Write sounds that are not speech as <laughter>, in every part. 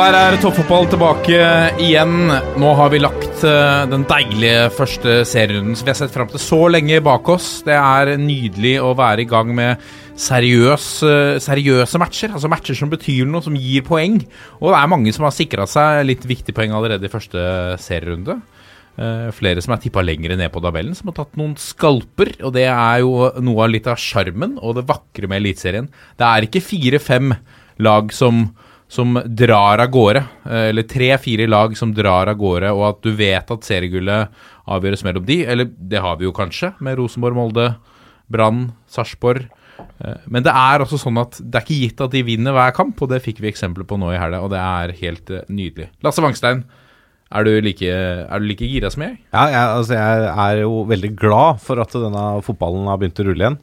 der er toppfotball tilbake igjen. Nå har vi lagt eh, den deilige første serierunden som vi har sett fram til så lenge bak oss. Det er nydelig å være i gang med seriøs, eh, seriøse matcher. Altså matcher som betyr noe, som gir poeng. Og det er mange som har sikra seg litt viktige poeng allerede i første serierunde. Eh, flere som er tippa lenger ned på tabellen, som har tatt noen skalper. Og det er jo noe av litt av sjarmen og det vakre med Eliteserien. Det er ikke fire-fem lag som, som drar av gårde, eh, eller tre-fire lag som drar av gårde, og at du vet at seriegullet avgjøres mellom de. Eller det har vi jo kanskje, med Rosenborg, Molde, Brann, Sarpsborg. Eh, Men det er også sånn at det er ikke gitt at de vinner hver kamp, og det fikk vi eksempler på nå i helga, og det er helt eh, nydelig. Lasse Wangstein, er du like, er like gira som jeg? Ja, jeg, altså jeg er jo veldig glad for at denne fotballen har begynt å rulle igjen.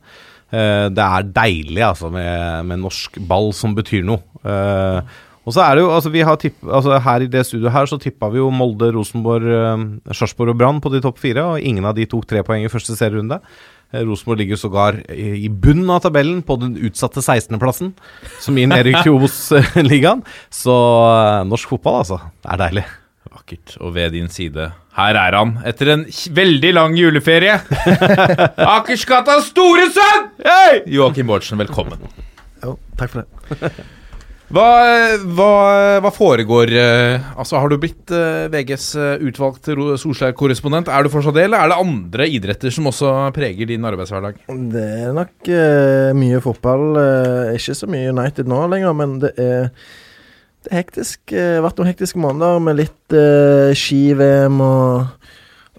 Eh, det er deilig altså med, med norsk ball som betyr noe. Uh, og så er det jo, altså vi har tipp, altså Her i det studioet her så tippa vi jo Molde, Rosenborg, uh, Sarpsborg og Brann på de topp fire, og ingen av de tok tre poeng i første serierunde. Eh, Rosenborg ligger sågar i, i bunnen av tabellen på den utsatte 16.-plassen, som gir nedrykk <laughs> til Obos-ligaen. Så norsk fotball, altså. Det er deilig. Vakkert. Og ved din side, her er han, etter en veldig lang juleferie. <laughs> Akersgatas store sønn! Hey! Joakim Bårdsen, velkommen. Jo, takk for det. <laughs> Hva, hva, hva foregår eh, Altså, Har du blitt eh, VGs eh, utvalgte Solskjær-korrespondent? Er du fortsatt det, eller er det andre idretter som også preger din arbeidshverdag? Det er nok uh, mye fotball. Uh, ikke så mye United nå lenger, men det er det hektisk. Det har vært noen hektiske måneder med litt uh, ski-VM og,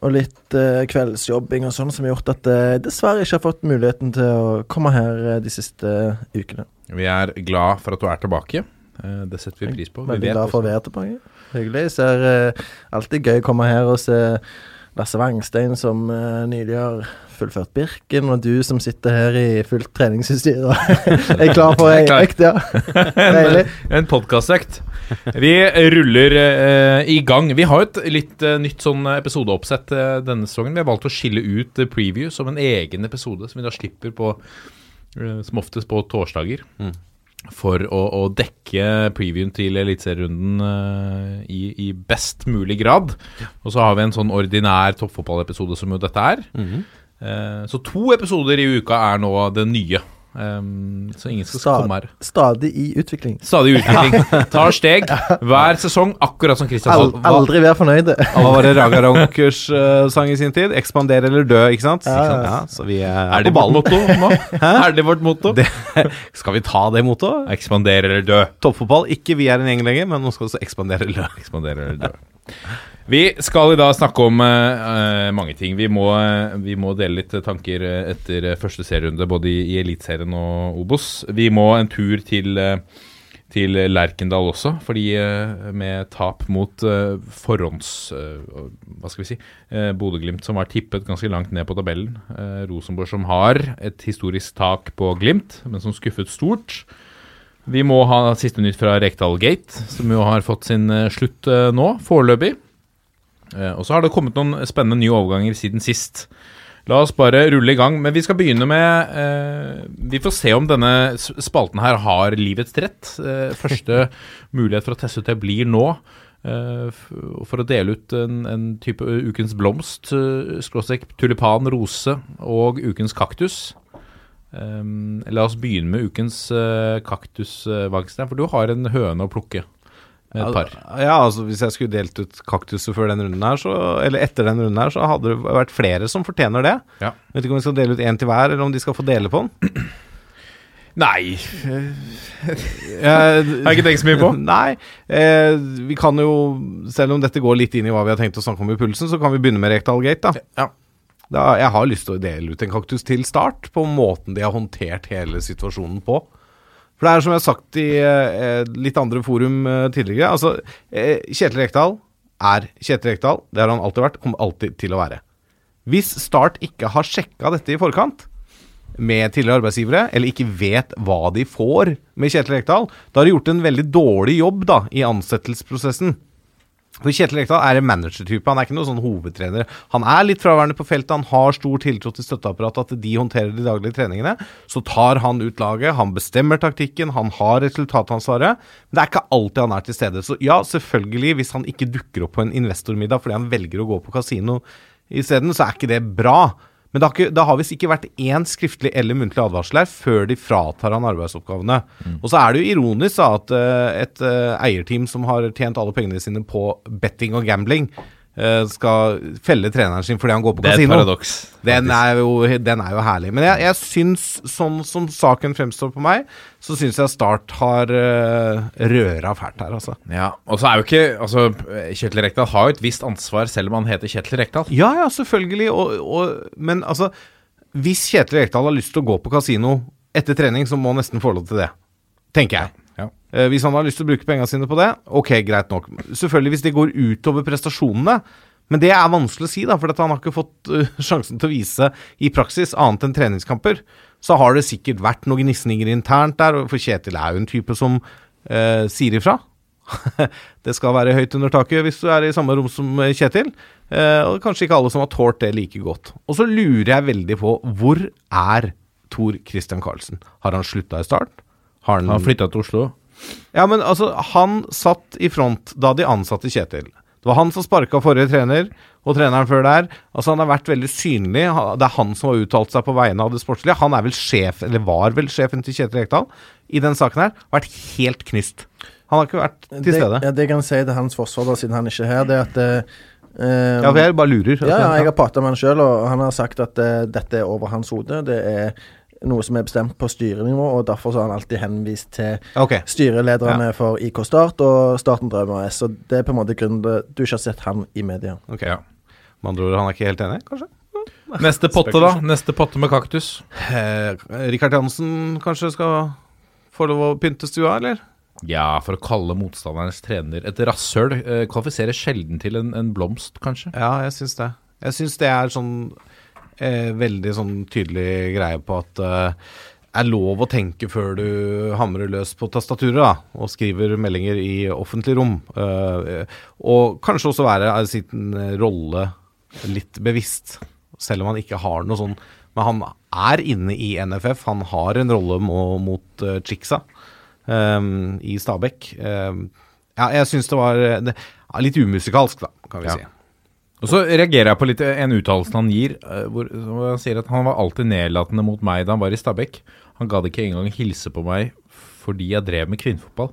og litt uh, kveldsjobbing og sånn, som har gjort at jeg dessverre ikke har fått muligheten til å komme her eh, de siste ukene. Vi er glad for at du er tilbake. Eh, Det setter vi pris på. Vi Veldig vet glad for å være tilbake. Hyggelig. Ser er alltid gøy å komme her og se Lasse Wangstein som eh, nylig har fullført Birken, og du som sitter her i fullt treningsutstyr og <laughs> er klar for ei økt, ja. <laughs> Deilig. En podkastøkt. Vi ruller eh, i gang. Vi har jo et litt eh, nytt sånn episodeoppsett eh, denne sesongen. Vi har valgt å skille ut eh, preview som en egen episode, som vi da slipper på eh, som oftest på torsdager. Mm. For å, å dekke previewen til Eliteserierunden uh, i, i best mulig grad. Og så har vi en sånn ordinær toppfotballepisode som jo dette er. Mm -hmm. uh, så to episoder i uka er nå det nye. Um, så ingen skal Stad, komme her. Stadig i utvikling. Stadig i utvikling. <laughs> Tar steg hver sesong, akkurat som Kristian Al aldri vær fornøyde. Hva var det Raga Ronkers uh, sang i sin tid? 'Ekspandere eller dø', ikke sant? Ja, ja. ja så vi er, Er det på vårt ballen. motto nå? Er det vårt motto? Det, <laughs> skal vi ta det mottoet? Ekspandere eller dø. Toppfotball, ikke vi er en gjeng lenger, men nå skal vi også ekspandere eller dø. Ekspandere eller dø. Vi skal i dag snakke om eh, mange ting. Vi må, uh, vi må dele litt tanker eh, etter første serierunde, både i, i Eliteserien og Obos. Vi må en tur til, uh, til Lerkendal også, fordi med tap mot forhånds... hva skal vi si? Uh, Bodø-Glimt som var tippet ganske langt ned på tabellen. Rosenborg som har et historisk tak på Glimt, men som skuffet stort. Vi må ha siste nytt fra Rekdal Gate, som jo har fått sin eh, slutt eh, nå, foreløpig. Eh, og så har det kommet noen spennende nye overganger siden sist. La oss bare rulle i gang. Men vi skal begynne med eh, Vi får se om denne spalten her har livets rett. Eh, første <laughs> mulighet for å teste ut det blir nå. eh, for å dele ut en, en type ukens blomst, skråstrek tulipan, rose og ukens kaktus. Um, la oss begynne med ukens uh, kaktus, uh, Wangstein, for du har en høne å plukke med et par. Ja, altså Hvis jeg skulle delt ut kaktuser før den runden her, så, eller etter den runden her, så hadde det vært flere som fortjener det. Ja. Vet ikke om vi skal dele ut én til hver, eller om de skal få dele på den. <clears throat> Nei, <laughs> Jeg <laughs> har ikke tenkt så mye på. <laughs> Nei. Eh, vi kan jo, selv om dette går litt inn i hva vi har tenkt å snakke om i pulsen, så kan vi begynne med Rekdal Gate, da. Ja. Da, jeg har lyst til å dele ut en kaktus til start, på måten de har håndtert hele situasjonen på. For det er som jeg har sagt i eh, litt andre forum eh, tidligere. Altså, eh, Kjetil Rekdal er Kjetil Rekdal. Det har han alltid vært, kommer alltid til å være. Hvis Start ikke har sjekka dette i forkant med tidligere arbeidsgivere, eller ikke vet hva de får med Kjetil Rekdal, da har de gjort en veldig dårlig jobb da i ansettelsesprosessen. For Kjetil Rekdal er en managertype, han er ikke noen sånn hovedtrener. Han er litt fraværende på feltet, han har stor tiltro til støtteapparatet, at de håndterer de daglige treningene. Så tar han ut laget, han bestemmer taktikken, han har resultatansvaret. Men det er ikke alltid han er til stede. Så ja, selvfølgelig, hvis han ikke dukker opp på en investormiddag fordi han velger å gå på kasino isteden, så er ikke det bra. Men det har, ikke, det har visst ikke vært én skriftlig eller muntlig advarsel her før de fratar han arbeidsoppgavene. Og så er det jo ironisk da, at eh, et eh, eierteam som har tjent alle pengene sine på betting og gambling, skal felle treneren sin fordi han går på kasino. Det er et paradoks. Den er, jo, den er jo herlig. Men jeg, jeg syns, sånn som saken fremstår på meg, så syns jeg Start har uh, røra fælt her, altså. Ja, og så er jo ikke Altså, Kjetil Rekdal har jo et visst ansvar selv om han heter Kjetil Rekdal. Ja, ja, selvfølgelig. Og, og, men altså Hvis Kjetil Rekdal har lyst til å gå på kasino etter trening, så må han nesten få lov til det. Tenker jeg. Ja. Eh, hvis han har lyst til å bruke pengene sine på det, ok, greit nok. Selvfølgelig hvis det går utover prestasjonene. Men det er vanskelig å si, da, for han har ikke fått eh, <laughs> sjansen til å vise i praksis annet enn treningskamper. Så har det sikkert vært noen gnisninger internt der, for Kjetil er jo en type som eh, sier ifra. <laughs> det skal være høyt under taket hvis du er i samme rom som eh, Kjetil. Eh, og kanskje ikke alle som har tålt det like godt. Og så lurer jeg veldig på hvor er Tor Christian Karlsen? Har han slutta i start? Har han, Han flytta til Oslo. ja, men altså, han satt i front da de ansatte Kjetil. Det var han som sparka forrige trener, og treneren før der. Altså, han har vært veldig synlig. Det er han som har uttalt seg på vegne av det sportslige. Han er vel sjef, eller var vel sjefen til Kjetil Rekdal i den saken her. Vært helt knyst. Han har ikke vært til Det, stede. ja, det jeg kan si til hans forsvar, da, siden han ikke er her, det er at eh, eh, Ja, for jeg bare lurer. Ja, ja, jeg har prata med han sjøl, og han har sagt at eh, dette er over hans hode. Det er noe som er bestemt på styrenivå, og derfor så har han alltid henvist til okay. styrelederne for IK Start og Starten Drøm AS. Så det er på en måte grunnen til du ikke har sett han i media. ok. Ja. Med andre ord, han er ikke helt enig, kanskje? <laughs> Neste potte, da? Neste potte med kaktus. Eh, Rikard Jansen kanskje skal få lov å pynte stua, eller? Ja, for å kalle motstanderens trener et rasshøl eh, kvalifiserer sjelden til en, en blomst, kanskje. Ja, jeg syns det. Jeg syns det er sånn eh, veldig sånn tydelig greie på at eh, er lov å tenke før du hamrer løs på tastaturet da, og skriver meldinger i offentlig rom. Eh, og kanskje også være eh, sin rolle litt bevisst, selv om han ikke har noe sånn Men han er inne i NFF, han har en rolle mot uh, Chicksa eh, i Stabekk. Eh, ja, jeg syns det var eh, det, litt umusikalsk, da, kan vi Ja. si. Og så reagerer jeg på litt en uttalelse han gir, eh, hvor, han sier at han var alltid nedlatende mot meg da han var i Stabekk. Han gadd ikke engang hilse på meg fordi jeg drev med kvinnefotball.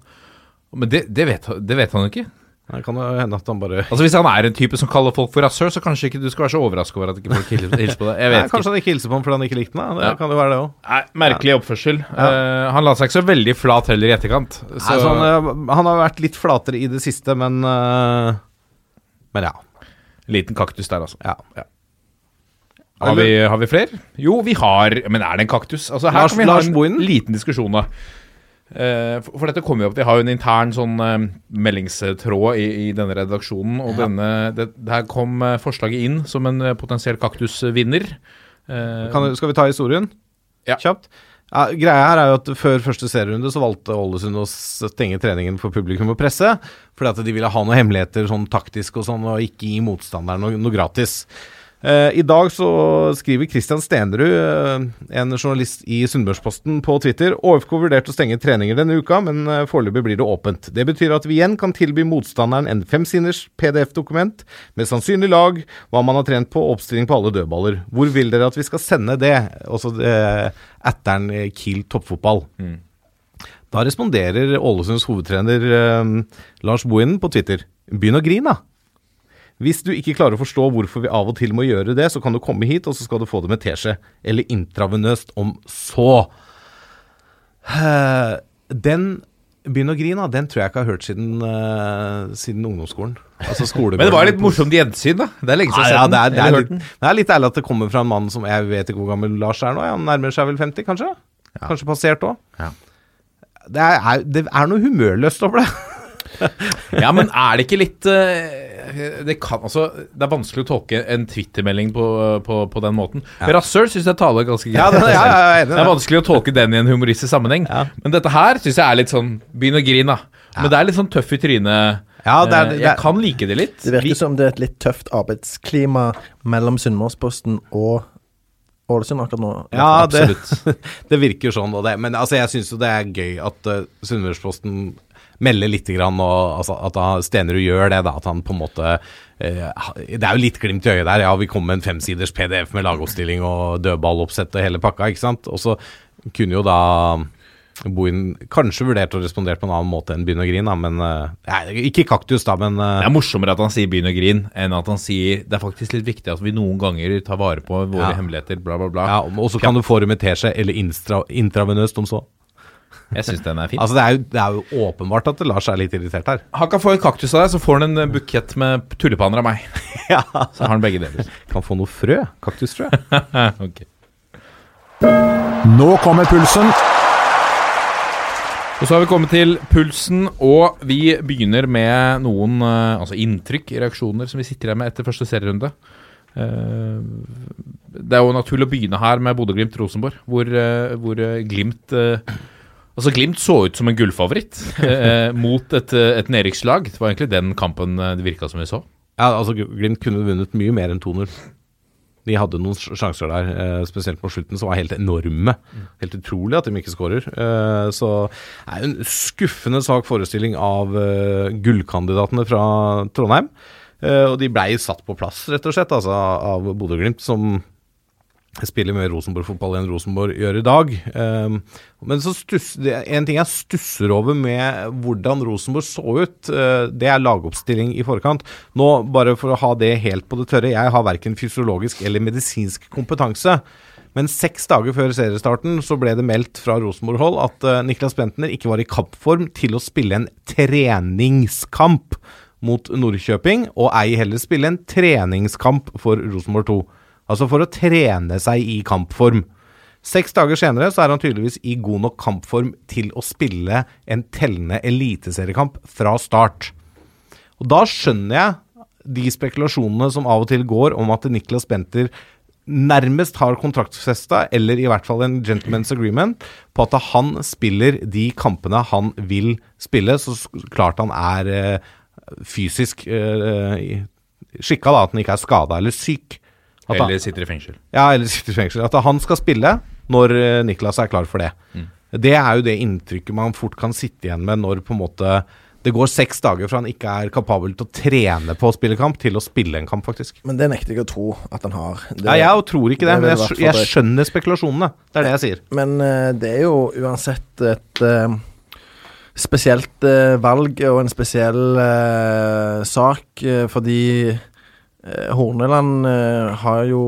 Men det, det, vet, han- det vet han jo ikke. Det kan jo hende at han bare Altså Hvis han er en type som kaller folk for rasshøl, så kanskje ikke du skal være så overraska over at ikke folk hilser, hilser på deg. Jeg Nei, ikke. Kanskje han ikke hilser på ham fordi han ikke likte meg. Det Ja. kan jo være det òg. Nei, merkelig oppførsel. Eh, han la seg ikke så veldig flat heller i etterkant. Så, han, så han har vært litt flatere i det siste, men uh, Men ja. Liten kaktus der, altså. ja. Har vi, har vi flere? Jo, vi har Men er det en kaktus? Altså, her Lars- kan vi ha en Bohinen? liten diskusjon, da. Eh, for, for dette kommer jo opp Vi har jo en intern sånn eh, meldingstråd i, i denne redaksjonen. Og denne, det, der kom eh, forslaget inn som en eh, potensiell kaktusvinner. Eh, Kan, skal vi ta historien Ja. kjapt? Ja, greia her er jo at Før første serierunde så valgte Ålesund å stenge treningen for publikum og presse. Fordi at de ville ha noen hemmeligheter sånn taktisk og sånn, og ikke gi motstanderen noe, noe gratis. Eh, I dag så skriver Christian Stenerud, eh, en journalist i Sunnmørsposten, på Twitter ÅFK vurderte å stenge treninger denne uka, men eh, foreløpig blir det åpent. Det betyr at vi igjen kan tilby motstanderen en femsiders PDF-dokument med sannsynlig lag, hva man har trent på, oppstilling på alle dødballer. Hvor vil dere at vi skal sende det? Også atteren eh, Kiel toppfotball. Da responderer Ålesunds hovedtrener Lars Bohinen på Twitter. Begynn å grine, da. Hvis du ikke klarer å forstå hvorfor vi av og til må gjøre det, så kan du komme hit, og så skal du få det med teskje. Eller intravenøst om så. Eh, Den Begynn å grine, den tror jeg ikke jeg har hørt siden, uh, siden ungdomsskolen. Altså <laughs> Men det var litt morsomt gjensyn, da. Det er lenge siden jeg har sett den. det er litt ærlig at det kommer fra en mann som Jeg vet ikke hvor gammel Lars er nå. Han nærmer seg vel 50, kanskje? Kanskje passert òg. Ja. Det, det er noe humørløst over det. <laughs> <laughs> Ja, men er det ikke litt eh, Det kan altså Det er vanskelig å tolke en Twitter-melding på, på, på den måten. Rasshøl syns jeg taler ganske greit. Ja, det, ja, ja, er Det er vanskelig å tolke den i en humoristisk sammenheng. Ja. Men dette her syns jeg er litt sånn Begynn å grine, da. Men det er litt sånn tøff i trynet. Ja, det er- Eh, det er- jeg kan like det litt. Det virker som det er et litt tøft arbeidsklima mellom Sunnmørsposten og Ålesund akkurat nå. Ja, det, <laughs> det virker sånn. Og det, men altså, jeg syns jo det er gøy at uh, Sunnmørsposten melder litt grann, og altså, at Stenerud gjør det. da, At han på en måte eh, Det er jo litt glimt i øyet der. Ja, vi kom med en femsiders PDF med lagoppstilling og dødballoppsett og hele pakka, ikke sant. Og så kunne jo da Bohin kanskje vurdert å respondere på en annen måte enn begynne å grine, men eh, nei, Ikke kaktus, da, men eh, Det er morsommere at han sier 'begynn å grine', enn at han sier 'det er faktisk litt viktig at vi noen ganger tar vare på våre Ja. hemmeligheter', bla, bla, bla. ja, Og så kan du få det med teskje eller intra, intravenøst om så. Jeg syns den er fin. Altså, det er, jo, det er jo åpenbart at Lars er litt irritert her. Han kan få en kaktus av deg, så får han en eh, bukett med tulipaner av meg. <laughs> Ja, Så har han begge deler. Kan få noe frø. Kaktusfrø. <laughs> okay. Nå kommer pulsen. Og så har vi kommet til pulsen, og vi begynner med noen eh, altså inntrykk, reaksjoner, som vi sitter igjen med etter første serierunde. Eh, det er jo naturlig å begynne her med Bodø-Glimt-Rosenborg, hvor, hvor Glimt Altså Glimt så ut som en gullfavoritt <laughs> eh, mot et, eh, et nedrykkslag. Det var egentlig den kampen eh, det virka som vi så. Ja, altså Glimt kunne vunnet mye mer enn 2-0. De hadde noen sjanser der, eh, spesielt på slutten, som var helt enorme. Helt utrolig at de ikke skårer. Eh, så det er en skuffende svak forestilling av eh, gullkandidatene fra Trondheim. Og de blei satt på plass, rett og slett, altså, av Bodø-Glimt, som spiller mer Rosenborg-fotball enn Rosenborg gjør i dag. Um, men så stuss, det, en ting jeg stusser over med hvordan Rosenborg så ut, uh, det er lagoppstilling i forkant. Nå, bare for å ha det helt på det tørre, jeg har verken fysiologisk eller medisinsk kompetanse. Men seks dager før seriestarten så ble det meldt fra Rosenborg-hold at uh, Niklas Bentner ikke var i kappform til å spille en treningskamp mot Nordkjøping, og ei heller spille en treningskamp for Rosenborg 2. Altså for å trene seg i kampform. Seks dager senere så er han tydeligvis i god nok kampform til å spille en tellende eliteseriekamp fra start. Og da skjønner jeg de spekulasjonene som av og til går om at Niklas Benter nærmest har kontraktfesta, eller i hvert fall en gentleman's agreement, på at han spiller de kampene han vil spille, så klart han er eh, fysisk eh, skikka, da, at han ikke er skada eller syk. At han, Eller sitter i fengsel. ja, eller sitter i fengsel. At han skal spille når eh, Niklas er klar for det. Det er jo det inntrykket man fort kan sitte igjen med når på en måte det går seks dager fra han ikke er kapabel til å trene på å spille kamp, til å spille en kamp, faktisk. Men det nekter jeg å tro at han har. Det, Nei, jeg tror ikke det, det men jeg, jeg skjønner spekulasjonene. Det er det jeg sier. Men eh, det er jo uansett et uh, spesielt uh, valg og en spesiell uh, sak, fordi Horneland eh, har jo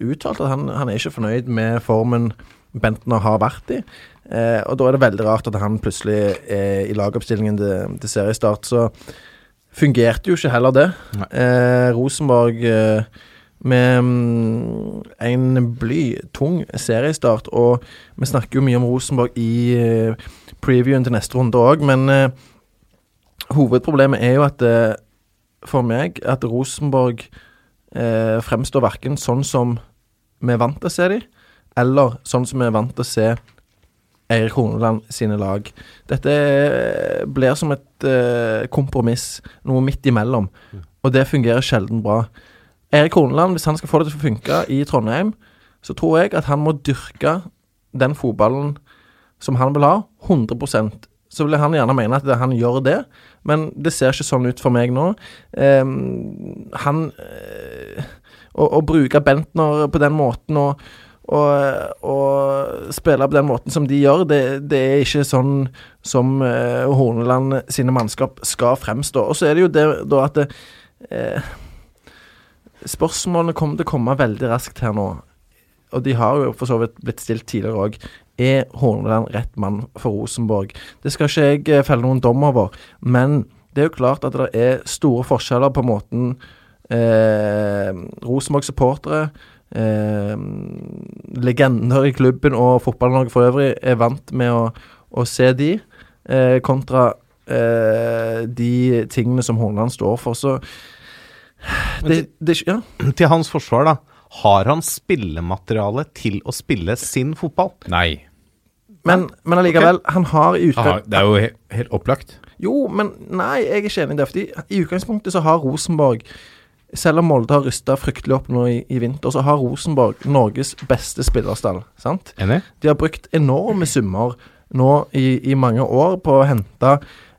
uttalt at han, han er ikke fornøyd med formen Bentner har vært i. Eh, og da er det veldig rart at han plutselig er i lagoppstillingen til, til seriestart. Så fungerte jo ikke heller det. Eh, Rosenborg eh, med mm, en blytung seriestart, og vi snakker jo mye om Rosenborg i eh, previewen til neste runde òg, men eh, hovedproblemet er jo at eh, for meg at Rosenborg eh, fremstår verken sånn som vi er vant til å se dem, eller sånn som vi er vant til å se Eirik Horneland sine lag. Dette eh, blir som et eh, kompromiss, noe midt imellom, og det fungerer sjelden bra. Eirik Horneland, hvis han skal få det til å funke i Trondheim, så tror jeg at han må dyrke den fotballen som han vil ha, 100 Så vil han gjerne mene at han gjør det, men det ser ikke sånn ut for meg nå. Ehm, han eh, å, å bruke Bentner på den måten og, og, og spille på den måten som de gjør, det, det er ikke sånn som eh, Horneland sine mannskap skal fremstå. Og så er det jo det da at det, eh, Spørsmålene kommer til å komme veldig raskt her nå. Og de har jo for så vidt blitt stilt tidligere òg. Er Horneland rett mann for Rosenborg? Det skal ikke jeg eh, felle noen dom over, men Det er jo klart at det er store forskjeller på måten eh, Rosenborg-supportere eh, legender i klubben og Fotball-Norge for øvrig er vant med å, å se de, eh, kontra eh, de tingene som Horneland står for. Så det, det, ja. <clears throat> Til hans forsvar, da. Har han spillemateriale til å spille sin fotball? Nei. Men, men allikevel, han har i utgang... det er jo helt, helt opplagt. Jo, men nei, jeg er ikke enig i det. Fordi i utgangspunktet så har Rosenborg selv om Molde har rysta fryktelig opp nå i, i vinter, så har Rosenborg Norges beste spillerstall. sant? Enig? De har brukt enorme summer nå i, i mange år på å hente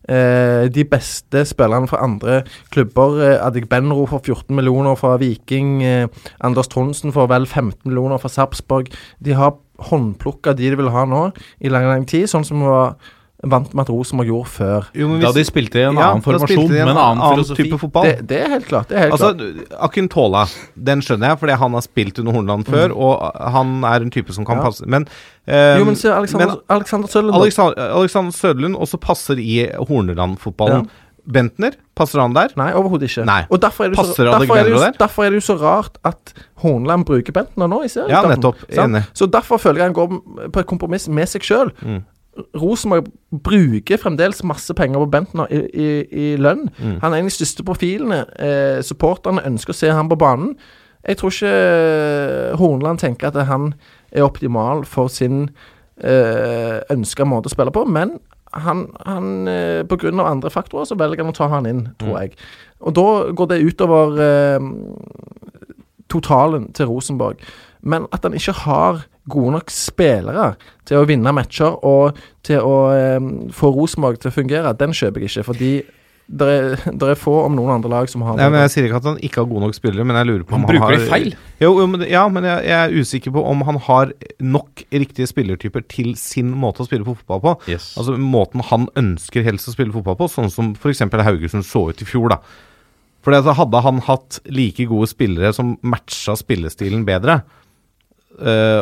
eh, de beste spillerne fra andre klubber. Eh, Adik Benro for 14 millioner fra Viking. Eh, Anders Tronsen for vel 15 millioner fra Sarpsborg. De har håndplukka de de vil ha nå, i lang, lang tid. Sånn som var vant med at Rosenborg gjorde før. Jo, men Da de spilte i en Ja, annen formasjon med en annen filosofi. type fotball. Det, det er helt klart. det er helt klart. Altså, Akintola, den skjønner jeg, fordi han har spilt under Horneland før, og han er en type som kan Mm. Ja. passe Men, um, Jo, men se Alexander, men Alexander Sølund. Alexander, Alexander Søderlund også passer i Horneland-fotballen. Bentner, passer han der? Nei, overhodet ikke. Nei. Og derfor er, så, derfor, er det jo, derfor er det jo så rart at Horneland bruker Bentner nå i serien. Ja, nettopp. Enig. Så derfor føler jeg han går på et kompromiss med seg sjøl. Mm. Rosenborg bruker fremdeles masse penger på Bentner i, i, i lønn. Mm. Han er en av de største profilene. Eh, supporterne ønsker å se ham på banen. Jeg tror ikke Hornland Horneland tenker at han er optimal for sin eh, ønska måte å spille på, men han, han eh, av andre faktorer så velger han å ta han inn, tror jeg. Og da går det utover eh, totalen til Rosenborg. Men at han ikke har gode nok spillere til å vinne matcher og til å eh, få Rosenborg til å fungere, den kjøper jeg ikke. Fordi det er, er få, om noen andre lag, som har Nei, men det. Jeg sier ikke at han ikke har gode nok spillere, men jeg lurer på om Han han, bruker har de feil. Jo, jo, men, ja, men jeg, jeg er usikker på om han har nok riktige spillertyper til sin måte å spille fotball på. Yes. Altså måten han ønsker helst å spille fotball på, sånn som f.eks. Haugesund så ut i fjor, da. Fordi at Hadde han hatt like gode spillere som matcha spillestilen bedre, eh,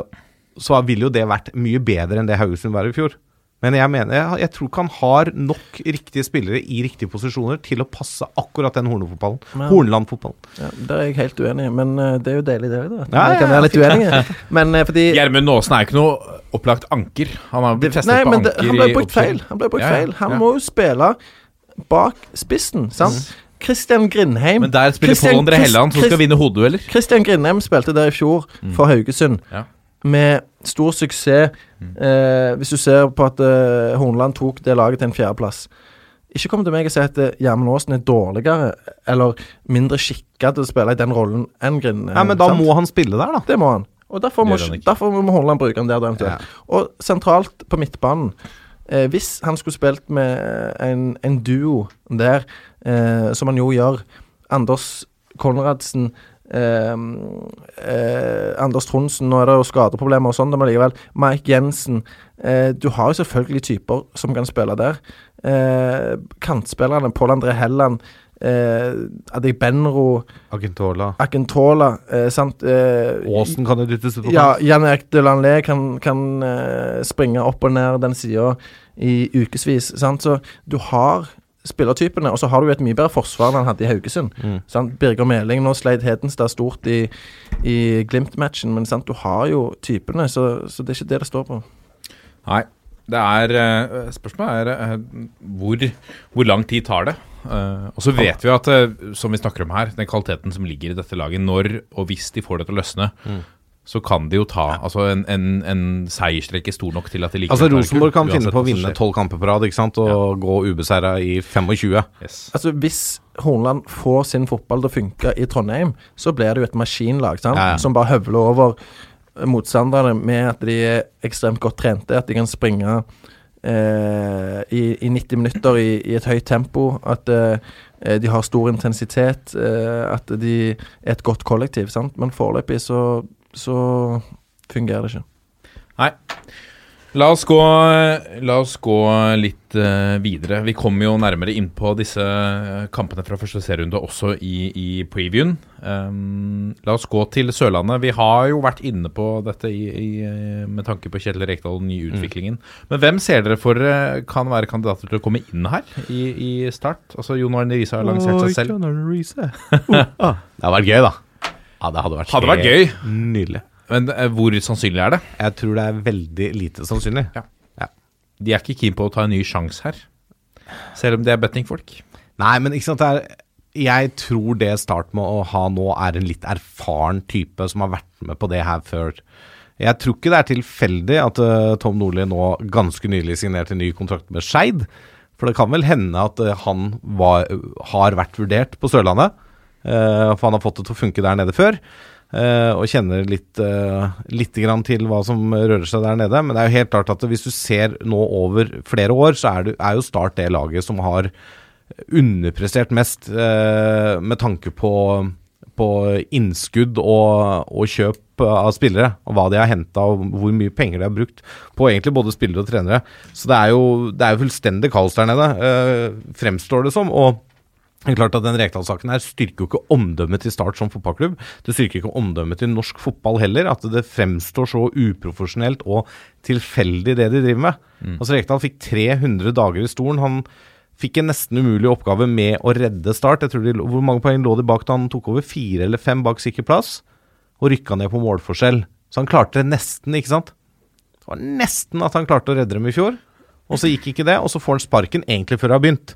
så ville jo det vært mye bedre enn det Haugesund var i fjor. Men jeg mener, jeg, jeg tror ikke han har nok riktige spillere i riktige posisjoner til å passe akkurat den Horne-fotballen. Men- Horneland-fotballen. Ja, der er jeg helt uenig, men eh, det er jo deilig, det. da. Ja, jeg kan være litt uenig. <laughs> Men eh, fordi Gjermund Aasen er ikke noe opplagt anker. Han har blitt festet Nei, på men det, anker han ble i brukt feil. Han ble brukt Ja, ja, feil. Han ja. må jo spille bak spissen, sant? Christian Grindheim Men der spiller Christian- Pål André Helland, som skal vinne hodedueller. Christian Grindheim spilte der i fjor for Haugesund. Mm. Ja. Med stor suksess. Mm. Eh, hvis du ser på at eh, Hornland tok det laget til en fjerdeplass. Ikke kom til meg og si at eh, Gjermund Aasen er dårligere eller mindre skikka til å spille i den rollen enn Grindheim. Ja, men da sant? må han spille der, da. Det må han. Og derfor må, derfor må Hornland bruke han der, da eventuelt. Og sentralt på midtbanen eh, Hvis han skulle spilt med en, en duo der, eh, som han jo gjør Anders Konradsen eh, eh, Anders Tronsen, nå er det jo skadeproblemer og sånn, men likevel. Mike Jensen. Eh, du har jo selvfølgelig typer som kan spille der. Eh, kantspillerne Pål André Helland, eh, Benro, Agentola. Akentola, eh, sant eh, Aasen kan jo dyttes ut på ja. Jan Erik Delanlé kan, kan eh, springe opp og ned den sida i ukevis. Så du har spillertypene, og så har du jo et mye bedre forsvar enn han hadde i Haugesund. Mm. Sant? Birger Meling nå sleit Hedenstad stort i, i Glimt-matchen, men sant? du har jo typene, så, så det er ikke det det står på. Nei. Det er eh, Spørsmålet er eh, hvor, hvor lang tid tar det? Eh, og så vet vi at, som vi snakker om her, den kvaliteten som ligger i dette laget, når og hvis de får det til å løsne, Mm. Så kan de jo ta altså en, en, en seiersstrekke stor nok til at de liker Altså Rosenborg kan finne på å vinne tolv kamper på rad ikke sant? og gå ubeseira i 25. Yes. Altså Hvis Hornland får sin fotball til å funke i Trondheim, så blir det jo et maskinlag sant? Ja, ja. som bare høvler over motstanderne med at de er ekstremt godt trente, at de kan springe eh, i, i 90 minutter i, i et høyt tempo, at eh, de har stor intensitet, eh, at de er et godt kollektiv. Sant? Men foreløpig så, så fungerer det ikke. Nei. La oss gå, la oss gå litt uh, videre. Vi kommer jo nærmere inn på disse eh, kampene fra første serierunde også i, i previewen. Um, la oss gå til Sørlandet. Vi har jo vært inne på dette i, i, eh, med tanke på Kjetil Rekdal og nyutviklingen. Men hvem ser dere for kan være kandidater til å komme inn her i, i start? Altså Jon Arne Riise har lansert seg selv. <laughs> <laughs> Det hadde vært gøy, da. Ja, det hadde vært, Hadde vært helt Nydelig. Men eh, hvor sannsynlig er det? Jeg tror det er veldig lite sannsynlig. De er ikke keen på å ta en ny sjanse her. Selv om de er bettingfolk. Nei, men ikke sant det er, Jeg tror det Start med å ha nå er en litt erfaren type som har vært med på det her før. Jeg tror ikke det er tilfeldig at eh, Tom Nordli nå ganske nylig signerte ny kontrakt med Skeid. For det kan vel hende at eh, han var, har vært vurdert på Sørlandet. Eh, for han har fått det til å funke der nede før. eh, og kjenner litt, uh, litt til hva som rører seg der nede. Men det er jo helt klart at hvis du ser nå over flere år, så er, du, er jo Start det laget som har underprestert mest eh, med tanke på, på innskudd og, og kjøp av spillere, og hva de har henta og hvor mye penger de har brukt på egentlig både spillere og trenere. Så det er jo, det er jo fullstendig kaos der nede, eh, fremstår det som. og det er klart at den Rekdal-saken her styrker jo ikke omdømmet til Start som fotballklubb. Det styrker ikke omdømmet til norsk fotball heller, at det fremstår så uprofesjonelt og tilfeldig det de driver med. Altså Rekdal fikk 300 dager i stolen. Han fikk en nesten umulig oppgave med å redde Start. Jeg tror de, Hvor mange poeng lå de bak da han tok over? Fire eller fem bak sikker plass? Og rykka ned på målforskjell. Så han klarte det nesten, ikke sant? Det var nesten at han klarte å redde dem i fjor. Og så gikk ikke det, og så får han sparken egentlig før det har begynt.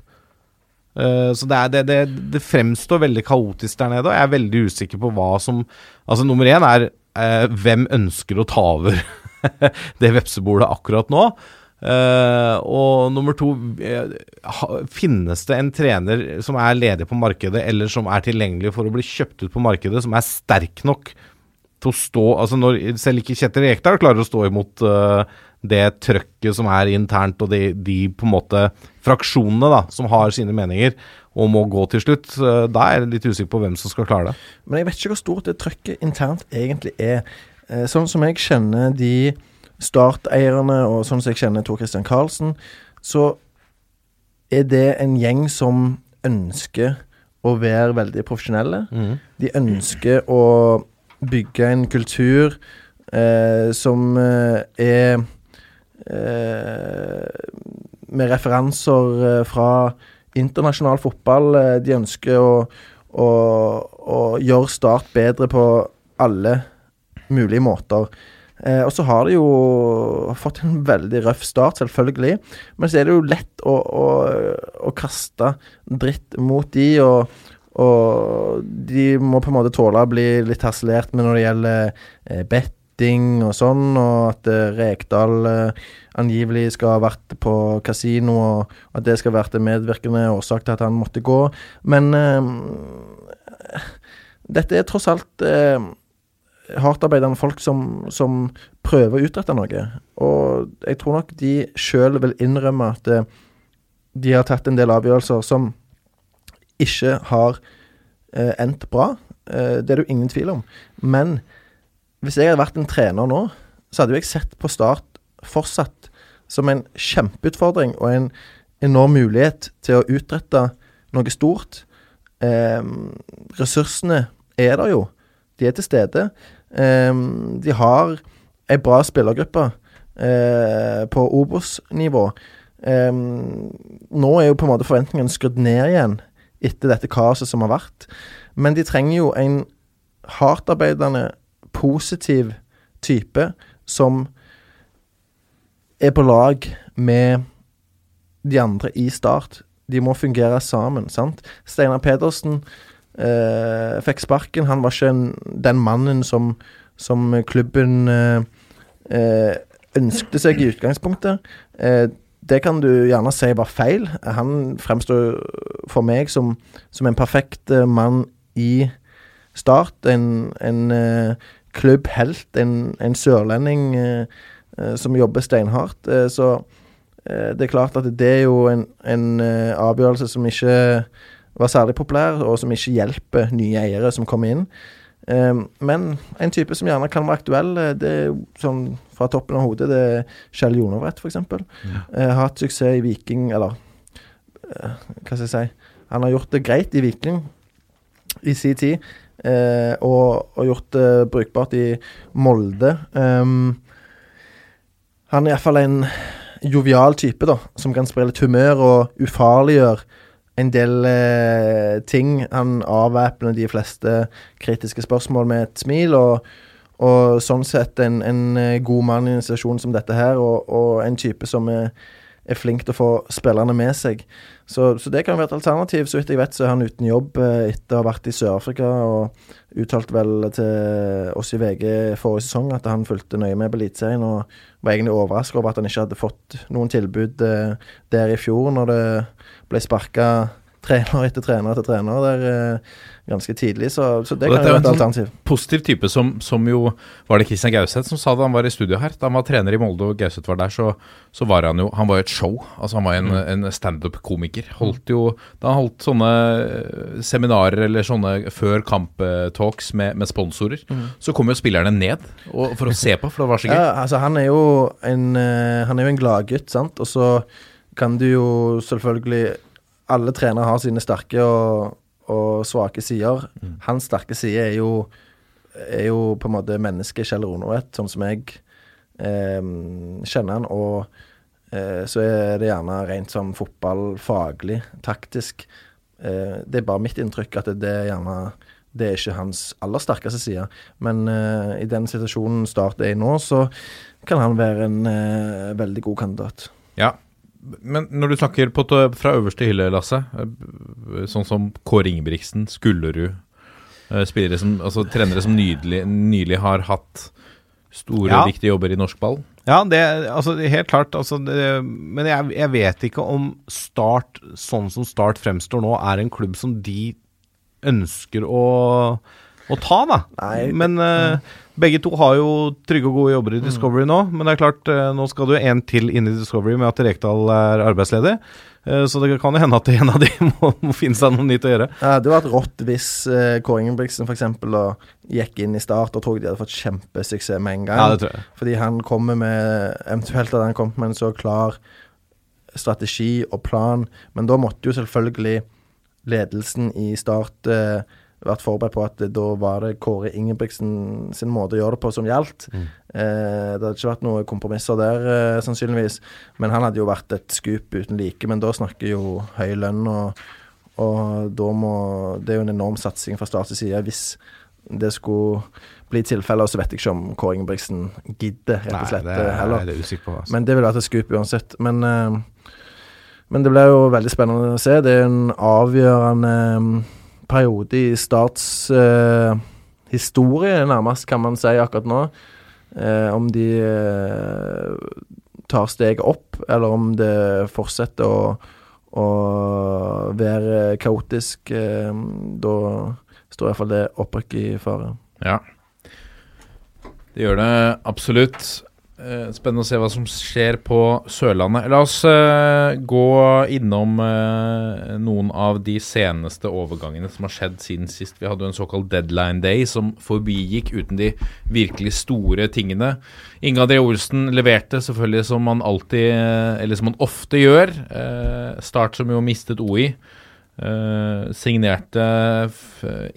Eh, så det, er, det, det, det fremstår veldig kaotisk der nede, og jeg er veldig usikker på hva som Altså, nummer én er eh, hvem ønsker å ta over <laughs> det vepsebordet akkurat nå? Eh, og nummer to eh, Finnes det en trener som er ledig på markedet, eller som er tilgjengelig for å bli kjøpt ut på markedet, som er sterk nok til å stå Altså når selv ikke Kjetil Rekdal klarer å stå imot eh, det trøkket som er internt, og de, de på en måte fraksjonene da, som har sine meninger og må gå til slutt, eh, da er jeg litt usikker på hvem som skal klare det. Men jeg vet ikke hvor stort det trøkket internt egentlig er. Eh, Sånn som jeg kjenner de starteierne, og sånn som jeg kjenner Tor Christian Karlsen, så er det en gjeng som ønsker å være veldig profesjonelle. De ønsker å bygge en kultur eh, som eh, er med referanser eh, fra internasjonal fotball. Eh, De ønsker å, å, å gjøre Start bedre på alle mulige måter. Eh, og så har de jo fått en veldig røff start, selvfølgelig. Men så er det jo lett å, å, kaste dritt mot de, og, og de må på en måte tåle å bli litt harselert med når det gjelder eh, betting og sånn, og at eh, Rekdal eh, angivelig skal ha vært på kasino, og at det skal ha vært en medvirkende årsak til at han måtte gå. Men eh, dette er tross alt hardtarbeidende folk som, som prøver å utrette noe. Og jeg tror nok de sjøl vil innrømme at de har tatt en del avgjørelser som ikke har eh, endt bra. Eh, det er det jo ingen tvil om. Men hvis jeg hadde vært en trener nå, så hadde jo jeg sett på Start fortsatt som en kjempeutfordring og en enorm mulighet til å utrette noe stort. Eh, ressursene er der jo. De er til stede. Eh, de har ei bra spillergruppe eh, på Obos-nivå. Eh, nå er jo på en måte forventningene skrudd ned igjen etter dette kaoset som har vært. Men de trenger jo en hardtarbeidende, positiv type som er på lag med de andre i Start. De må fungere sammen, sant. Steinar Pedersen eh, fikk sparken. Han var ikke en, den mannen som, som klubben eh, eh, ønskte seg i utgangspunktet. Eh, det kan du gjerne si var feil. Han fremstår for meg som, som en perfekt eh, mann i Start. En, en eh, klubbhelt, en, en sørlending eh, eh, som jobber steinhardt. Eh, så det er klart at det er jo en, en avgjørelse som ikke var særlig populær, og som ikke hjelper nye eiere som kommer inn. Men en type som gjerne kan være aktuell, det er sånn fra toppen av hodet, det er Kjell Jonovrett, f.eks. Eh, har hatt suksess i Viking, eller hva skal jeg si Han har gjort det greit i Viking i sin tid, eh, og, og gjort det brukbart i Molde. Um, han er iallfall en jovial type, da, som kan spre litt humør og ufarliggjøre en del eh, ting. Han avvæpner de fleste kritiske spørsmål med et smil, og, og sånn sett en, en eh, god mann i en situasjon som dette her, og, og en type som er, er flink til å få spillerne med seg. Så, så det kan være et alternativ. Så vidt jeg vet, så er han uten jobb eh, etter å ha vært i Sør-Afrika, og uttalte vel til oss i VG forrige sesong at han fulgte nøye med på Eliteserien, og var egentlig overraska over at han ikke hadde fått noen tilbud eh, der i fjor, når det ble sparka trener etter trener etter trener der eh, ganske tidlig. Så, så det kan jo være et sånn- alternativ. Positiv type som, som jo Var det Christian Gauseth som sa det? Han var i studio her. Da han var trener i Molde og Gauseth var der, så, så var han jo Han var jo et show. Altså Han var en, en standup-komiker. Holdt jo Da han holdt sånne eh, seminarer eller sånne før kamp-talks med, med sponsorer, så kom jo spillerne ned og, for å se på, for det var så gøy. Ja, altså han er jo en eh, Han er jo en gladgutt, sant. Og så kan du jo selvfølgelig Alle trenere har sine sterke og, og svake sider. Hans sterke side er jo Er jo på en måte mennesket Kjell Ronevedt, sånn som jeg eh, kjenner han. Og eh, så er det gjerne rent sånn fotballfaglig, taktisk. Eh, det er bare mitt inntrykk at det, det er gjerne det er ikke hans aller sterkeste side. Men eh, i den situasjonen Start er i nå, så kan han være en eh, veldig god kandidat. Ja. Men når du snakker på, fra øverste hylle, Lasse, eh, sånn som Kåre Ingebrigtsen, Skullerud eh, Spillere som, altså trenere som nydelig, nylig har hatt store, Ja. viktige jobber i norsk ball. Ja, det altså det helt klart. Altså, det, men jeg, jeg vet ikke om Start, sånn som Start fremstår nå, er en klubb som de ønsker å, å ta, da. Nei. Men eh, begge to har jo trygge og gode jobber i Discovery nå. Men det er klart, eh, nå skal du en til inn i Discovery med at Rekdal er arbeidsledig. Eh, så det kan jo hende at en av de <laughs> må, må finne seg noe nytt å gjøre. Ja, det hadde vært rått hvis uh, Kåre Ingebrigtsen f.eks. gikk inn i Start og trodde de hadde fått kjempesuksess med en gang. Ja, det tror jeg. Fordi han kommer med Eventuelt hadde han kommet med en så klar strategi og plan, men da måtte jo selvfølgelig ledelsen i Start eh, vært forberedt på at det, da var det Kåre Ingebrigtsen sin måte å gjøre det på som gjaldt. Mm. Eh, det hadde ikke vært noen kompromisser der, eh, sannsynligvis. Men han hadde jo vært et skup uten like. Men da snakker jo høy lønn, og, og da må Det er jo en enorm satsing fra statens side. Hvis det skulle bli tilfellet, så vet jeg ikke om Kåre Ingebrigtsen gidder, rett og slett, det eh, er heller. Det er usikker på. Altså. Men det ville vært et skup uansett. Men, eh, men det blir jo veldig spennende å se. Det er en avgjørende periode i Starts eh, nærmest, kan man si akkurat nå. Eh, om de eh, tar steget opp, eller om det fortsetter å, å være kaotisk. Eh, da står iallfall det opprykket i fare. Ja. Det gjør det absolutt. Eh, Spennende å se hva som skjer på Sørlandet. La oss uh, gå innom uh, noen av de seneste overgangene som har skjedd siden sist. Vi hadde jo en såkalt deadline day som forbigikk uten de virkelig store tingene. Inge André Olsen leverte selvfølgelig som han alltid, eller som han ofte gjør. Uh, Start som jo mistet OI. Eh, signerte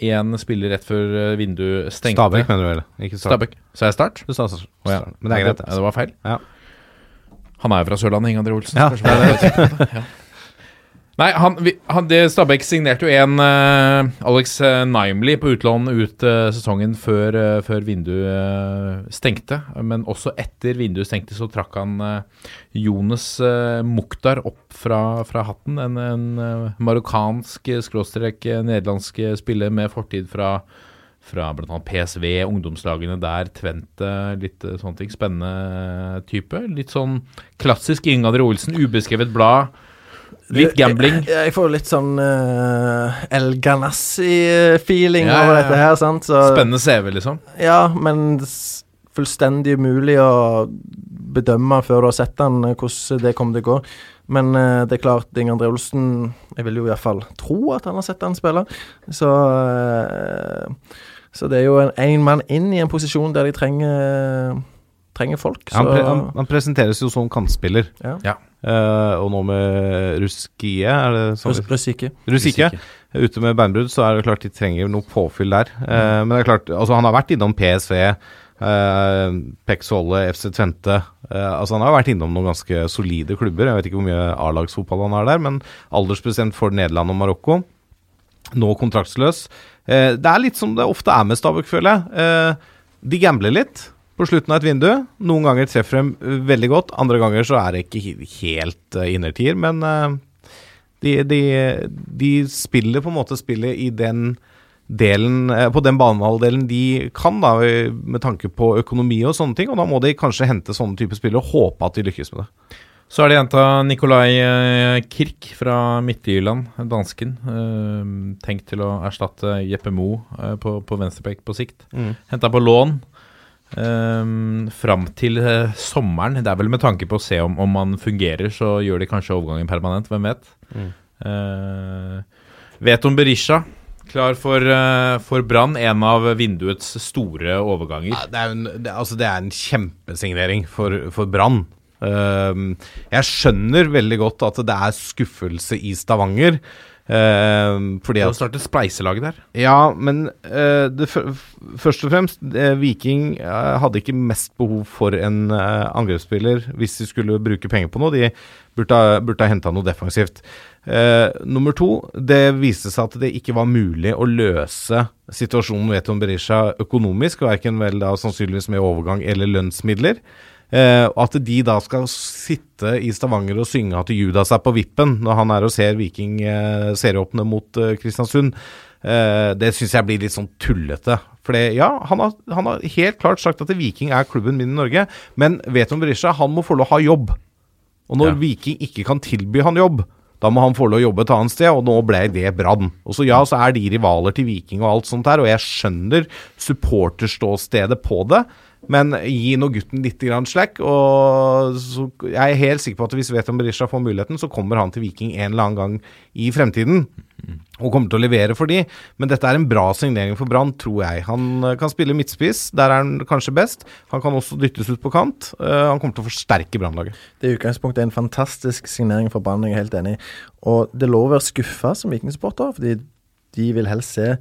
én spiller rett før eh, vinduet stengte. Stabæk, mener du vel? Ikke. Stabæk. Sa jeg Start? Du sa Start. Oh, ja. Men det er greit. Ja, det var feil. Ja. Han er jo fra Sørlandet, Inge André Olsen. Ja. <laughs> Kanskje det er det. ja. Nei, han, han, det, Stabæk signerte jo en uh, Alex uh, Nimely på utlån ut uh, sesongen før, uh, før vinduet eh, stengte. Men også etter vinduet stengte, så trakk han eh, Jonas Mukhtar opp fra, fra hatten. En, en eh, marokkansk, eh, skråstrek eh, nederlandsk eh, spiller med fortid fra fra bl.a. PSV, ungdomslagene der, Tvente, litt eh, sånne ting. Spennende type. Litt sånn klassisk Ingadri Olsen, ubeskrevet blad. Litt gambling. Jeg, jeg får litt sånn uh, El Ganassi-feeling Ja, over dette her, sant. Så, Spennende CV, liksom. Ja, men fullstendig umulig å bedømme før du har sett den, eh, hvordan det kommer til å gå. Men uh, det er klart, Inge André Olsen Jeg vil jo iallfall tro at han har sett han spille. Så uh, Så det er jo en, en mann inn i en posisjon der de trenger, trenger folk. Så, Han, pre han, han presenteres jo som kantspiller. ja. Ja. Uh, og nå med Ruskie, er det sånn? Russike. Rusike. Ute med beinbrudd, så er det klart de trenger noe påfyll der. Eh, men det er klart, altså han har vært innom PSV, uh, Pek Solle, FC Tvente. Uh, altså Han har vært innom noen ganske solide klubber. Jeg vet ikke hvor mye A-lagsfotball han har der, men aldersbestemt for Nederland og Marokko. Nå kontraktsløs. Eh, det er litt som det ofte er med Stabæk, føler jeg. Eh, de gambler litt på slutten av et vindu. Noen ganger treffer de eh, veldig godt, andre ganger så er det ikke helt uh, innertier. Men eh, de, de, de spiller på en måte spillet i den delen, eh, på den banehalvdelen de kan, da, med tanke på økonomi og sånne ting. Og da må de kanskje hente sånne type spill og håpe at de lykkes med det. Så er det jenta Nikolai eh, Kirk fra Midtjylland, dansken. eh, tenkt til å erstatte Jeppe Mo eh, på, på venstreback på sikt. Mm. Henta på lån um, fram til uh, sommeren. Det er vel med tanke på å se om, om man fungerer, så gjør de kanskje overgangen permanent. Hvem vet? Mm. Uh, vet om Berisha. Klar for, uh, for Brann. En av vinduets store overganger. Ja, det, er en, det, altså det er en kjempesignering for, for Brann. Uh, jeg skjønner veldig godt at det er skuffelse i Stavanger. Ehm, fordi at, å at starte spleiselag der. Ja, men eh, det, først og fremst eh, Viking eh, hadde ikke mest behov for en angrepsspiller hvis de skulle bruke penger på noe. De burde, ha- burde ha henta noe defensivt. Eh, nummer to, det viste seg at det ikke var mulig å løse situasjonen med Eton Berisha økonomisk, verken vel da sannsynligvis med overgang eller lønnsmidler. Eh, at de da skal sitte i Stavanger og synge at Judas er på vippen når han er og ser Viking eh, serieåpne mot eh, Kristiansund, eh, det syns jeg blir litt sånn tullete. For ja, han har, han har helt klart sagt at Viking er klubben min i Norge, men Veton Berisha han må få lov å ha jobb. Og når Ja. Viking ikke kan tilby han jobb, da må han få lov å jobbe et annet sted, og nå ble det Brann. Og så ja, så er de rivaler til Viking og alt sånt her, og jeg skjønner supporterståstedet på det, men gi nå gutten litt grann slack. Og jeg er helt sikker på at hvis Veton Berisha får muligheten, så kommer han til Viking en eller annen gang i fremtiden. Og kommer til å levere for de. Men dette er en bra signering for Brann, tror jeg. Han eh, kan spille midtspiss, der er han kanskje best. Han kan også dyttes ut på kant. Eh, han kommer til å forsterke Brannlaget. Det er i utgangspunktet en fantastisk signering for Brann, jeg er helt enig. Og det er lov å være skuffa som Viking-supporter, fordi de vil helst se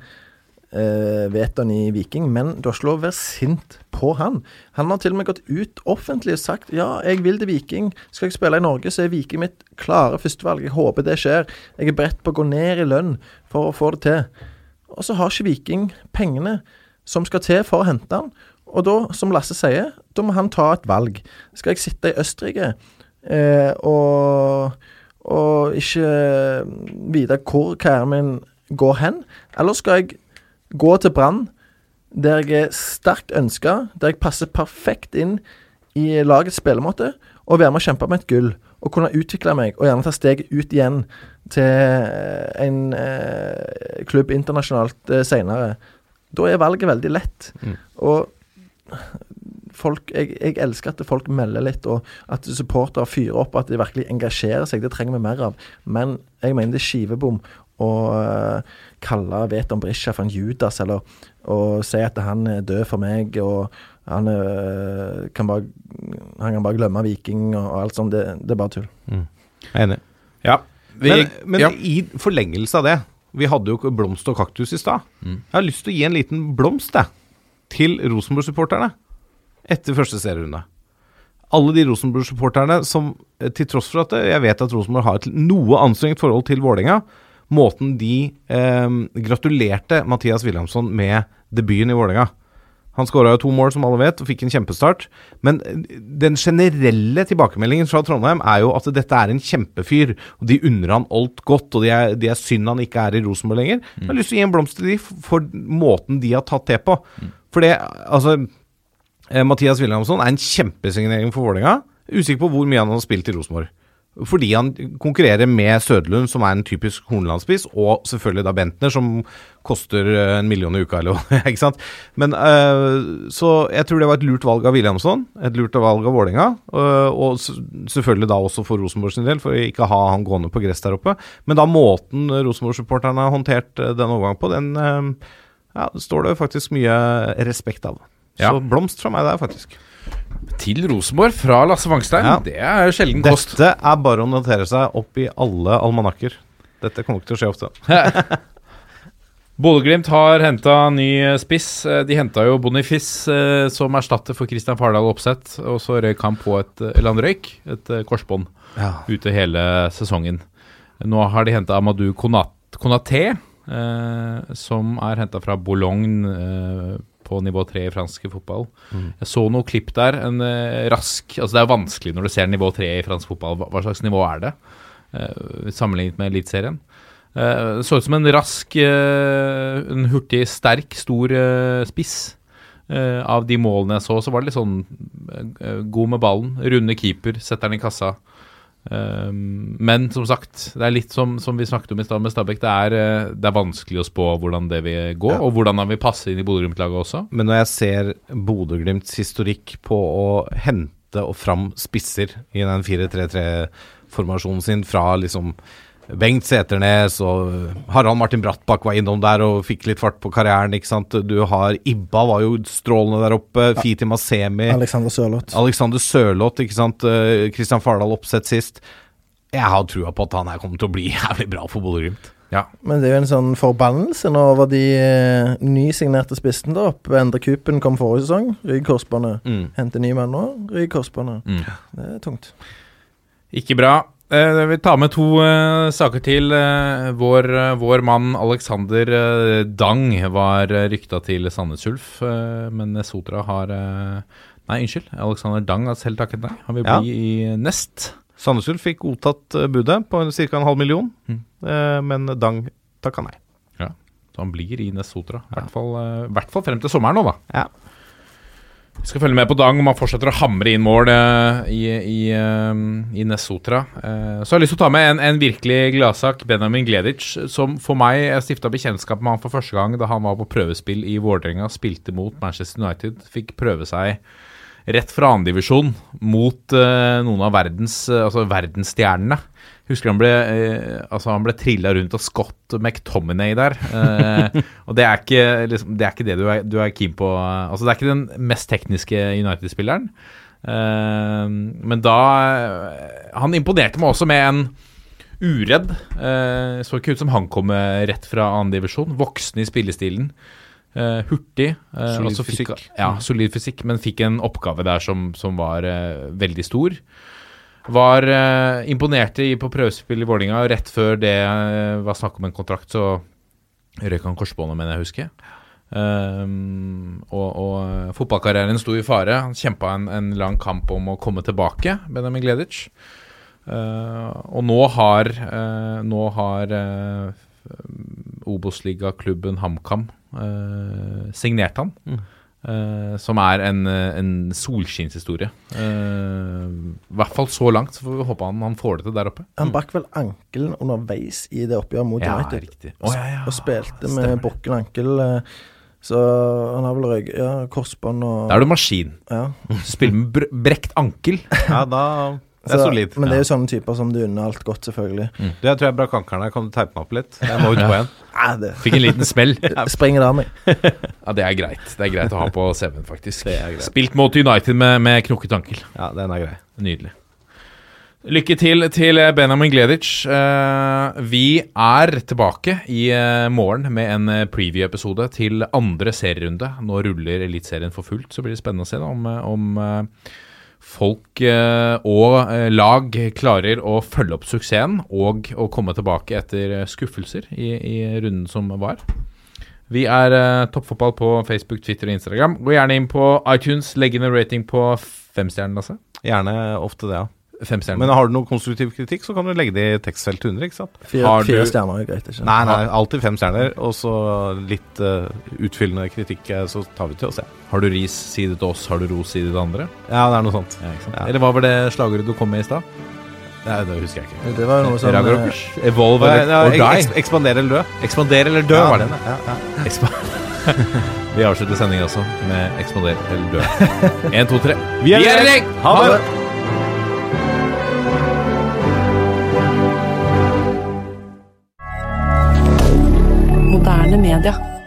eh, Veton i Viking, men du har ikke lov sint på han. Han har til og med gått ut offentlig og sagt ja, jeg vil til Viking. Skal jeg spille i Norge, så er Viking mitt klare førstevalg. Jeg håper det skjer. Jeg er beredt på å gå ned i lønn for å få det til. Og så har ikke Viking pengene som skal til for å hente han. Og da, som Lasse sier, da må han ta et valg. Skal jeg sitte i Østerrike eh, og, og ikke vite hvor karrieren min går hen? Eller skal jeg gå til Brann, der jeg er sterkt ønska, der jeg passer perfekt inn i lagets spillemåte, og være med å kjempe med et gull? Og kunne utvikle meg, og gjerne ta steget ut igjen til en eh, klubb internasjonalt eh, seinere. Da er valget veldig lett. Mm. Og folk, jeg, jeg elsker at folk melder litt, og at supportere fyrer opp, at de virkelig engasjerer seg. Det trenger vi mer av. Men jeg mener det er skivebom å eh, kalle Veton Brisja for en Judas, eller å si at han er død for meg, og han, eh, kan bare, han kan bare glemme Viking og, og alt sånt. Det, det er bare tull. Jeg er enig. Ja. Vi, Men, men ja. i forlengelse av det Vi hadde jo blomst og kaktus i stad. Mm. Jeg har lyst til å gi en liten blomst jeg, til Rosenborg-supporterne etter første serierunde. Alle de Rosenborg-supporterne som, eh, til tross for at jeg vet at Rosenborg har et noe anstrengt forhold til Vålerenga, måten de eh, gratulerte Mathias Wilhelmsson med debuten i Vålerenga. Han skåra jo to mål, som alle vet, og fikk en kjempestart. Men eh, den generelle tilbakemeldingen fra Trondheim er jo at dette er en kjempefyr, og de unner han alt godt, og de er, de er synd han ikke er i Rosenborg lenger. Jeg har lyst til å gi en blomst til de for måten de har tatt det på. For det, altså eh, Mathias Wilhelmsson er en kjempesignering for Vålerenga. Usikker på hvor mye han har spilt i Rosenborg. Fordi han konkurrerer med Søderlund, som er en typisk Horneland-spiss, og selvfølgelig da Bentner, som koster eh, en million i uka, eller noe. <laughs> ikke sant? Men eh, Så jeg tror det var et lurt valg av Williamson, et lurt valg av Vålerenga, eh, og selvfølgelig da også for Rosenborg sin del, for å ikke ha han gående på gress der oppe. Men da måten Rosenborg-supporterne har håndtert den overgangen på, den eh, ja, står det faktisk mye respekt av. Ja. Så blomst fra meg der, faktisk. Til Rosenborg fra Lasse Wangstein. Ja. Det er sjelden kost. Dette er bare å notere seg opp i alle almanakker. Dette kommer ikke til å skje ofte. <laughs> Bodø-Glimt har henta ny spiss. De henta jo Bonifiz eh, som erstatter for Christian Fardal Opseth, og så røyk han på et Eller han røyk et eh, korsbånd Ja. ute hele sesongen. Nå har de henta Amadou Konaté, eh, som er henta fra Boulogne eh, på nivå tre i fransk fotball. Jeg så noe klipp der. En eh, rask Altså Det er vanskelig når du ser nivå tre i fransk fotball. Hva, slags nivå er det? Eh, sammenlignet med Eliteserien. Eh, Det så ut som en rask, en hurtig, sterk, stor spiss. Eh, Av de målene jeg så, så var det litt sånn god med ballen. Runde keeper, setter den i kassa. Eh, Men som sagt, det er litt som, som vi snakket om i stad med Stabæk. Det er, eh, det er vanskelig å spå hvordan det vil gå, og hvordan han vil passe inn i Bodø-Glimt-laget også. Men når jeg ser Bodø-Glimts historikk på å hente og fram spisser i den 4-3-3-formasjonen sin fra liksom Bengt Seternes og Harald Martin Brattbakk var innom der og fikk litt fart på karrieren, ikke sant. Du har Ibba var jo strålende der oppe. Fiti Masemi. Alexander Sørloth. Alexander Sørloth, ikke sant. Kristian Fardal oppsett sist. Jeg har trua på at han her kommer til å bli <laughs> jævlig bra for Bodø-Glimt. Ja. Men det er jo en sånn forbannelse nå over de eh, nysignerte spissene der oppe. Endre Kupen kom forrige sesong, rygg korsbåndet. Mm. Hente ny mann nå, rygg korsbåndet. Mm. Det er tungt. Ikke bra. Eh, vi tar med to uh, saker til. Eh, vår, vår mann Alexander Dang var rykta til Sandnes Ulf, men Sotra har Nei, unnskyld. Alexander Dang har selv takket nei. Han vil Ja. bli i Nest. Sandnes Ulf fikk godtatt budet på ca. en halv million, Mm. men Dang takka nei. Så han blir i Nest Sotra. I hvert fall, i hvert fall frem til sommeren nå, da. Ja. Vi skal følge med på Dang om han fortsetter å hamre inn mål eh, i, i, eh, i Nessotra. Eh, så har jeg lyst til å ta med en, en virkelig gladsak. Benjamin Gleditsch, som for meg Jeg stifta bekjentskap med han for første gang da han var på prøvespill i Vålerenga. Spilte mot Manchester United. Fikk prøve seg rett fra andredivisjon mot eh, noen av verdens eh, Altså verdensstjernene. Husker han ble uh, Altså han ble trilla rundt av Scott McTominay der. Eh, og det er ikke, liksom, det er ikke det du er, du er keen på. Altså Det er ikke den mest tekniske United-spilleren. Eh, men da eh, Han imponerte meg også med en uredd. Uh, så ikke ut som han kom eh, rett fra annen divisjon. Voksen i spillestilen. Eh, hurtig. eh, Solid fikk- fysikk. Ja, solid fysikk, men fikk en oppgave der som, som var eh, veldig stor. Var uh, imponerte på prøvespill i Vålinga Rett før det uh, var snakk om en kontrakt, så røyk han korsbåndet, mener jeg husker. Um, og, og eh, fotballkarrieren sto i fare. Han kjempa en, en lang kamp om å komme tilbake, Benjamin Gleditsch. Uh, og nå har, uh, nå har uh, Obos-ligaklubben HamKam uh, signert han. Eh, som er en, eh, en solskinnshistorie. Uh, I hvert fall så langt. Så får vi håpe han, han får det til der oppe. Han brakk vel ankelen underveis i det oppgjøret mot United. riktig. Og, og spilte med bukken ankel. Så han har vel røyk ja, korsbånd og Da er du maskin. ja. Spiller med brekt ankel. Ja, da Det er Så- solid. Men det er jo sånne typer som du unner alt godt, selvfølgelig. Du, jeg tror jeg brakk ankelen her. Kan du teipe meg opp litt? Jeg må ut på en. <laughs> Ja, det Fikk en liten smell. <laughs> springer det av meg. <laughs> Ja, Det er greit Det er greit å ha på CV-en, faktisk. Spilt mot United med, med knokket ankel. Ja, den er grei. Nydelig. Lykke til til Benjamin Gleditsch. Eh, vi er tilbake i eh, morgen med en eh, preview-episode til andre serierunde. Nå ruller Eliteserien for fullt, så blir det spennende å se da, om, om folk eh, og eh, lag klarer å følge opp suksessen og å komme tilbake etter eh, skuffelser i, i runden som var. Vi er uh, Toppfotball på Facebook, Twitter og Instagram. Gå gjerne inn på iTunes, legg inn en rating på fem stjerner, Lasse. Gjerne ofte det, ja. Fem stjerner. Men har du noe konstruktiv kritikk, så kan du legge det i tekstfelt under, ikke sant? Fire, Har du- fire stjerner er greit, ikke Nei, nei, alltid fem stjerner, og så litt uh, utfyllende kritikk, eh, så tar vi til oss, ja. Har du ris, si det til oss. Har du ros, si det til andre. Ja, det er noe sånt. Ja, ikke sant? Ja. Eller hva var det slagordet du kom med i stad? Nei, det husker jeg ikke. Det var noe sånn eh, Evolve eller ja, ja, die? eks ekspandere eller dø. Ekspandere eller dø, Ja, var det. ja, ja. <laughs> Vi avslutter sendingen også med Ekspander eller dø. <laughs> Én, to, tre. Vi er i gjeng! Ha det! Moderne media.